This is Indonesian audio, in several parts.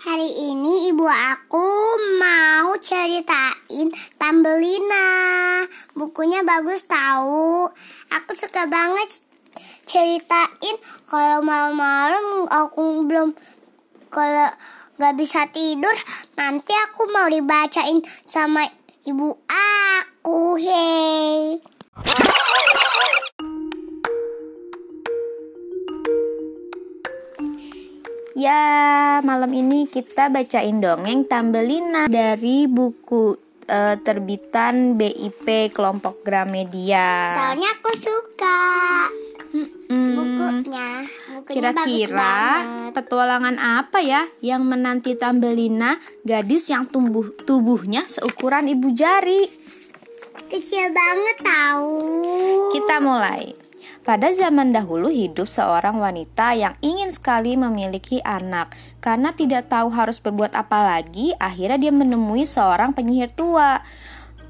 Hari ini ibu aku mau ceritain Tambelina. Bukunya bagus tahu. Aku suka banget ceritain kalau malam-malam aku belum kalau nggak bisa tidur nanti aku mau dibacain sama ibu aku. Hei. Ya, malam ini kita bacain dongeng Tambelina dari buku uh, terbitan BIP kelompok Gramedia. Soalnya aku suka hmm, bukunya. Kira-kira petualangan apa ya yang menanti Tambelina, gadis yang tumbuh tubuhnya seukuran ibu jari? Kecil banget tahu. Kita mulai. Pada zaman dahulu hidup seorang wanita yang ingin sekali memiliki anak. Karena tidak tahu harus berbuat apa lagi, akhirnya dia menemui seorang penyihir tua.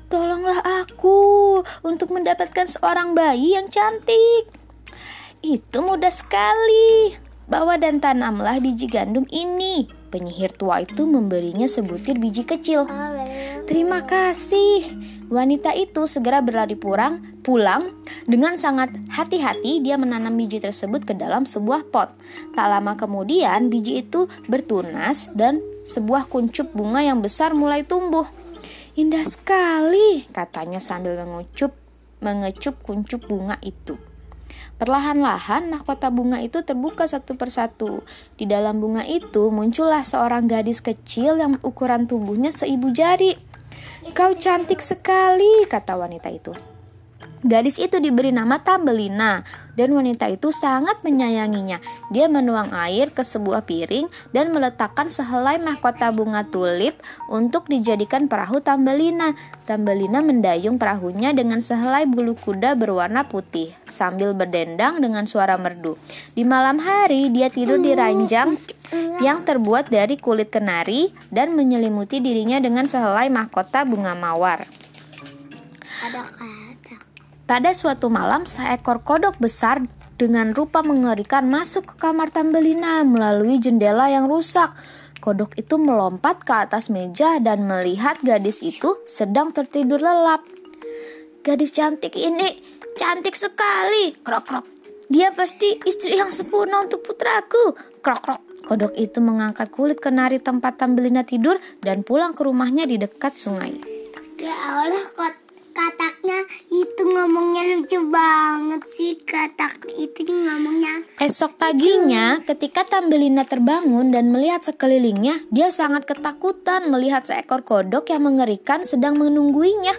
Tolonglah aku untuk mendapatkan seorang bayi yang cantik. Itu mudah sekali. Bawa dan tanamlah biji gandum ini. Penyihir tua itu memberinya sebutir biji kecil. Terima kasih. Wanita itu segera berlari pulang, pulang dengan sangat hati-hati dia menanam biji tersebut ke dalam sebuah pot. Tak lama kemudian biji itu bertunas dan sebuah kuncup bunga yang besar mulai tumbuh. Indah sekali, katanya sambil mengucup mengecup kuncup bunga itu. Perlahan-lahan mahkota bunga itu terbuka satu persatu. Di dalam bunga itu muncullah seorang gadis kecil yang ukuran tubuhnya seibu jari. Kau cantik sekali, kata wanita itu. Gadis itu diberi nama Tambelina dan wanita itu sangat menyayanginya. Dia menuang air ke sebuah piring dan meletakkan sehelai mahkota bunga tulip untuk dijadikan perahu Tambelina. Tambelina mendayung perahunya dengan sehelai bulu kuda berwarna putih sambil berdendang dengan suara merdu. Di malam hari dia tidur di ranjang yang terbuat dari kulit kenari dan menyelimuti dirinya dengan sehelai mahkota bunga mawar. Pada suatu malam, seekor kodok besar dengan rupa mengerikan masuk ke kamar Tambelina melalui jendela yang rusak. Kodok itu melompat ke atas meja dan melihat gadis itu sedang tertidur lelap. Gadis cantik ini cantik sekali. Krok krok. Dia pasti istri yang sempurna untuk putraku. Krok krok. Kodok itu mengangkat kulit kenari tempat Tambelina tidur dan pulang ke rumahnya di dekat sungai. Ya Allah, kok kataknya itu ngomongnya lucu banget sih katak itu ngomongnya. Esok paginya, ketika Tambelina terbangun dan melihat sekelilingnya, dia sangat ketakutan melihat seekor kodok yang mengerikan sedang menungguinya.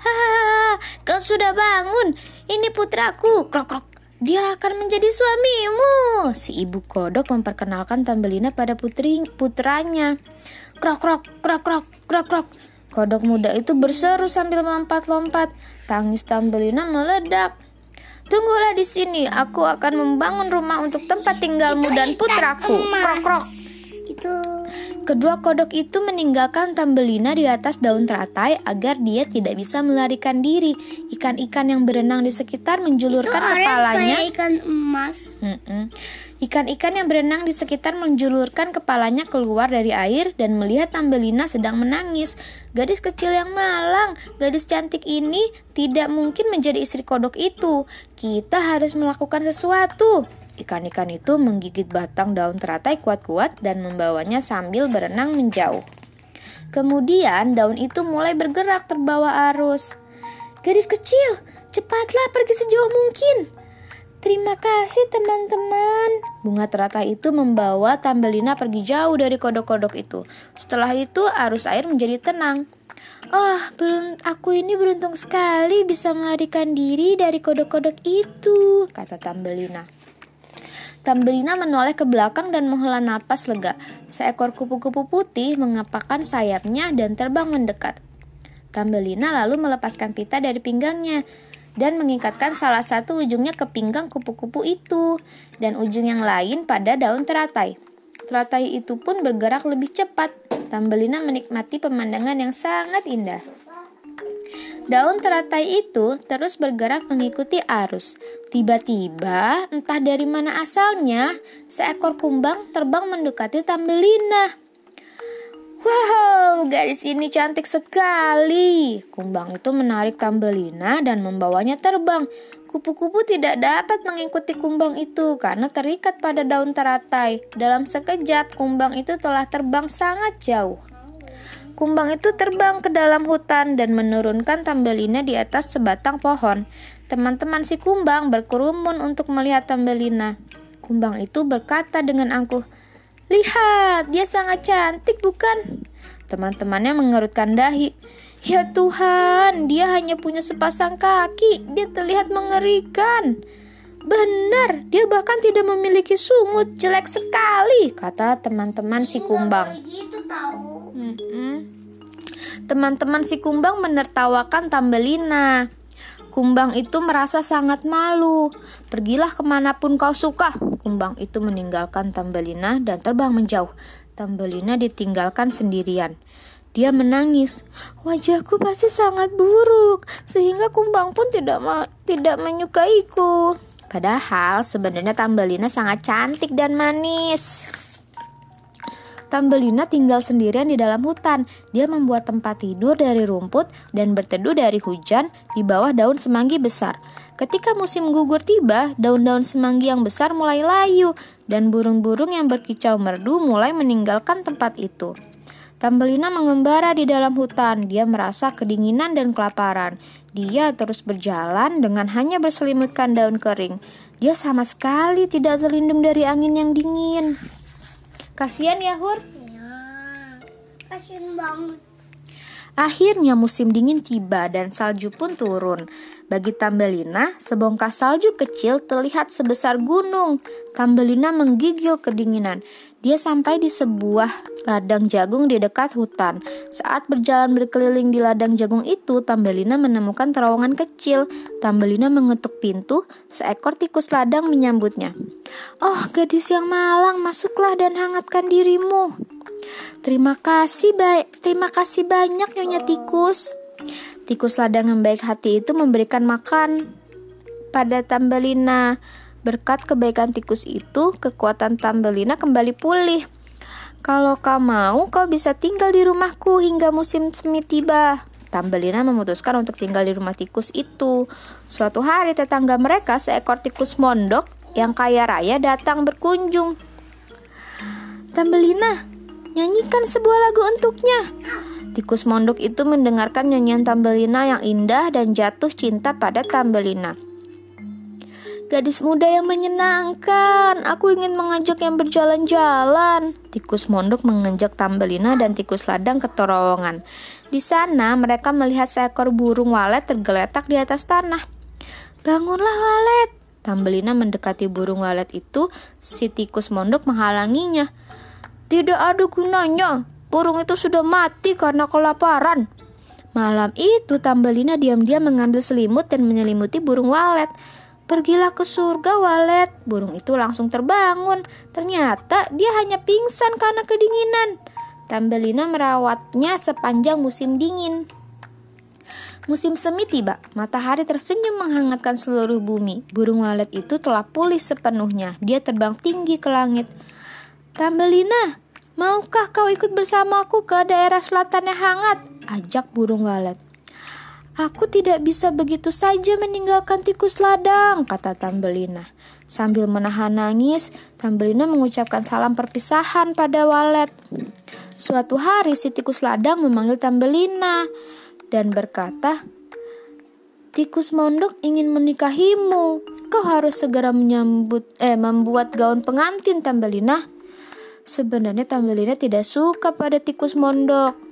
Hahaha, kau sudah bangun. Ini putraku. Krok krok. Dia akan menjadi suamimu. Si ibu kodok memperkenalkan Tambelina pada putri putranya. Krok krok krok krok krok krok. Kodok muda itu berseru sambil melompat-lompat. Tangis Tambelina meledak. Tunggulah di sini, aku akan membangun rumah untuk tempat tinggalmu dan putraku. Krok krok. Itu Kedua kodok itu meninggalkan Tambelina di atas daun teratai agar dia tidak bisa melarikan diri. Ikan-ikan yang berenang di sekitar menjulurkan orange kepalanya. ikan emas. Ikan-ikan yang berenang di sekitar menjulurkan kepalanya keluar dari air dan melihat Tambelina sedang menangis. Gadis kecil yang malang, gadis cantik ini tidak mungkin menjadi istri kodok itu. Kita harus melakukan sesuatu. Ikan-ikan itu menggigit batang daun teratai kuat-kuat dan membawanya sambil berenang menjauh. Kemudian daun itu mulai bergerak terbawa arus. Gadis kecil, cepatlah pergi sejauh mungkin. Terima kasih teman-teman. Bunga teratai itu membawa Tambelina pergi jauh dari kodok-kodok itu. Setelah itu arus air menjadi tenang. Oh, aku ini beruntung sekali bisa melarikan diri dari kodok-kodok itu, kata Tambelina. Tambelina menoleh ke belakang dan menghela napas lega. Seekor kupu-kupu putih mengepakkan sayapnya dan terbang mendekat. Tambelina lalu melepaskan pita dari pinggangnya dan mengikatkan salah satu ujungnya ke pinggang kupu-kupu itu dan ujung yang lain pada daun teratai. Teratai itu pun bergerak lebih cepat. Tambelina menikmati pemandangan yang sangat indah. Daun teratai itu terus bergerak mengikuti arus. Tiba-tiba, entah dari mana asalnya, seekor kumbang terbang mendekati Tambelina. Wow, gadis ini cantik sekali. Kumbang itu menarik Tambelina dan membawanya terbang. Kupu-kupu tidak dapat mengikuti kumbang itu karena terikat pada daun teratai. Dalam sekejap, kumbang itu telah terbang sangat jauh. Kumbang itu terbang ke dalam hutan dan menurunkan Tambelina di atas sebatang pohon. Teman-teman si kumbang berkerumun untuk melihat Tambelina. Kumbang itu berkata dengan angkuh, "Lihat, dia sangat cantik, bukan?" Teman-temannya mengerutkan dahi. "Ya Tuhan, dia hanya punya sepasang kaki. Dia terlihat mengerikan." Benar, dia bahkan tidak memiliki sungut. Jelek sekali, kata teman-teman si kumbang. Gitu. Teman-teman si kumbang menertawakan Tambelina. Kumbang itu merasa sangat malu. Pergilah ke mana pun kau suka. Kumbang itu meninggalkan Tambelina dan terbang menjauh. Tambelina ditinggalkan sendirian. Dia menangis. Wajahku pasti sangat buruk, sehingga kumbang pun tidak ma tidak menyukaiku. Padahal sebenarnya Tambelina sangat cantik dan manis. Tambelina tinggal sendirian di dalam hutan. Dia membuat tempat tidur dari rumput dan berteduh dari hujan di bawah daun semanggi besar. Ketika musim gugur tiba, daun-daun semanggi yang besar mulai layu dan burung-burung yang berkicau merdu mulai meninggalkan tempat itu. Tambelina mengembara di dalam hutan. Dia merasa kedinginan dan kelaparan. Dia terus berjalan dengan hanya berselimutkan daun kering. Dia sama sekali tidak terlindung dari angin yang dingin. Kasihan ya Hur. Ya, kasihan banget. Akhirnya musim dingin tiba dan salju pun turun. Bagi Tambelina, sebongkah salju kecil terlihat sebesar gunung. Tambelina menggigil kedinginan. Dia sampai di sebuah ladang jagung di dekat hutan. Saat berjalan berkeliling di ladang jagung itu, Tambelina menemukan terowongan kecil. Tambelina mengetuk pintu, seekor tikus ladang menyambutnya. "Oh, gadis yang malang, masuklah dan hangatkan dirimu." Terima kasih baik, terima kasih banyak Nyonya Tikus. Tikus ladang yang baik hati itu memberikan makan pada Tambelina. Berkat kebaikan tikus itu, kekuatan Tambelina kembali pulih. Kalau kau mau, kau bisa tinggal di rumahku hingga musim semi tiba. Tambelina memutuskan untuk tinggal di rumah tikus itu. Suatu hari tetangga mereka, seekor tikus mondok yang kaya raya datang berkunjung. Tambelina, nyanyikan sebuah lagu untuknya. Tikus mondok itu mendengarkan nyanyian Tambelina yang indah dan jatuh cinta pada Tambelina. Gadis muda yang menyenangkan. Aku ingin mengajak yang berjalan-jalan. Tikus mondok mengajak Tambelina dan tikus ladang ke terowongan. Di sana mereka melihat seekor burung walet tergeletak di atas tanah. Bangunlah walet. Tambelina mendekati burung walet itu. Si tikus mondok menghalanginya. Tidak ada gunanya. Burung itu sudah mati karena kelaparan. Malam itu Tambelina diam-diam mengambil selimut dan menyelimuti burung walet. Pergilah ke surga, Walet. Burung itu langsung terbangun. Ternyata dia hanya pingsan karena kedinginan. Tambelina merawatnya sepanjang musim dingin. Musim semi tiba, matahari tersenyum menghangatkan seluruh bumi. Burung walet itu telah pulih sepenuhnya. Dia terbang tinggi ke langit. Tambelina, maukah kau ikut bersamaku ke daerah selatan yang hangat? Ajak burung walet. Aku tidak bisa begitu saja meninggalkan tikus ladang, kata Tambelina. Sambil menahan nangis, Tambelina mengucapkan salam perpisahan pada Walet. Suatu hari si tikus ladang memanggil Tambelina dan berkata, Tikus mondok ingin menikahimu. Kau harus segera menyambut eh membuat gaun pengantin Tambelina. Sebenarnya Tambelina tidak suka pada tikus mondok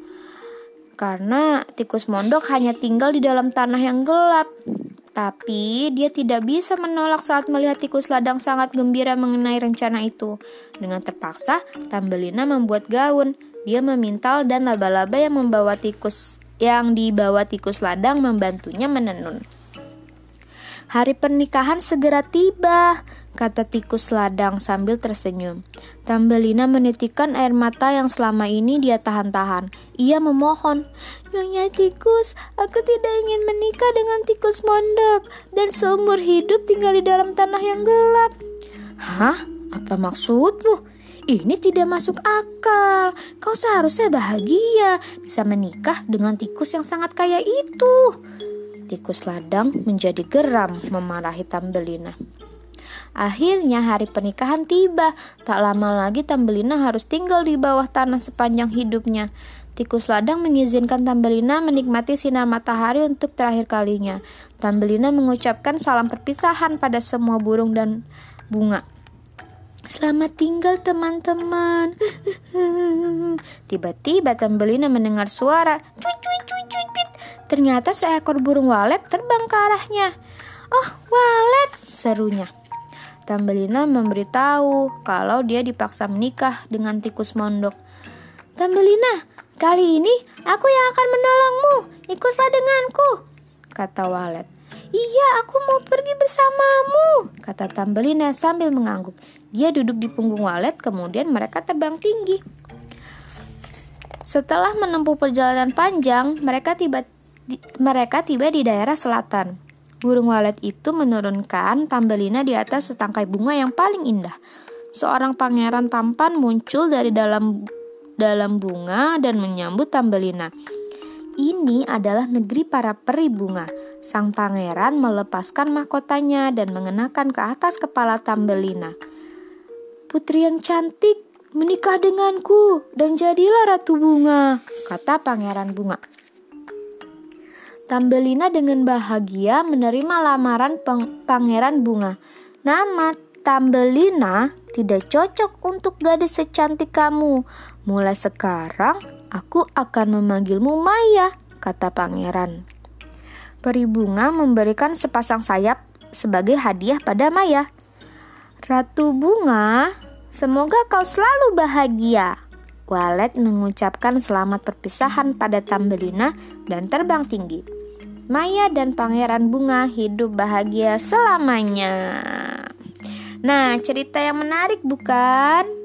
karena tikus mondok hanya tinggal di dalam tanah yang gelap. Tapi dia tidak bisa menolak saat melihat tikus ladang sangat gembira mengenai rencana itu. Dengan terpaksa, Tambelina membuat gaun. Dia memintal dan laba-laba yang membawa tikus yang dibawa tikus ladang membantunya menenun. Hari pernikahan segera tiba. Kata tikus ladang sambil tersenyum. Tambelina menitikkan air mata yang selama ini dia tahan-tahan. Ia memohon, Nyonya tikus, aku tidak ingin menikah dengan tikus mondok dan seumur hidup tinggal di dalam tanah yang gelap. Hah? Apa maksudmu? Ini tidak masuk akal. Kau seharusnya bahagia bisa menikah dengan tikus yang sangat kaya itu. Tikus ladang menjadi geram memarahi Tambelina. Akhirnya hari pernikahan tiba. Tak lama lagi Tambelina harus tinggal di bawah tanah sepanjang hidupnya. Tikus ladang mengizinkan Tambelina menikmati sinar matahari untuk terakhir kalinya. Tambelina mengucapkan salam perpisahan pada semua burung dan bunga. Selamat tinggal teman-teman. Tiba-tiba Tambelina mendengar suara cuit cuit cuit cuit. Ternyata seekor burung walet terbang ke arahnya. Oh, walet, serunya. Tambelina memberitahu kalau dia dipaksa menikah dengan tikus mondok. Tambelina, kali ini aku yang akan menolongmu. Ikutlah denganku, kata walet. Iya, aku mau pergi bersamamu, kata Tambelina sambil mengangguk. Dia duduk di punggung walet, kemudian mereka terbang tinggi. Setelah menempuh perjalanan panjang, mereka tiba di, mereka tiba di daerah selatan. Burung walet itu menurunkan Tambelina di atas setangkai bunga yang paling indah. Seorang pangeran tampan muncul dari dalam dalam bunga dan menyambut Tambelina. Ini adalah negeri para peri bunga. Sang pangeran melepaskan mahkotanya dan mengenakan ke atas kepala Tambelina. Putri yang cantik, menikah denganku dan jadilah ratu bunga, kata pangeran bunga. Tambelina dengan bahagia menerima lamaran pangeran bunga. Nama Tambelina tidak cocok untuk gadis secantik kamu. Mulai sekarang aku akan memanggilmu Maya, kata pangeran. Peri bunga memberikan sepasang sayap sebagai hadiah pada Maya. Ratu bunga, semoga kau selalu bahagia. Walet mengucapkan selamat perpisahan pada Tambelina dan terbang tinggi. Maya dan Pangeran Bunga hidup bahagia selamanya. Nah, cerita yang menarik bukan?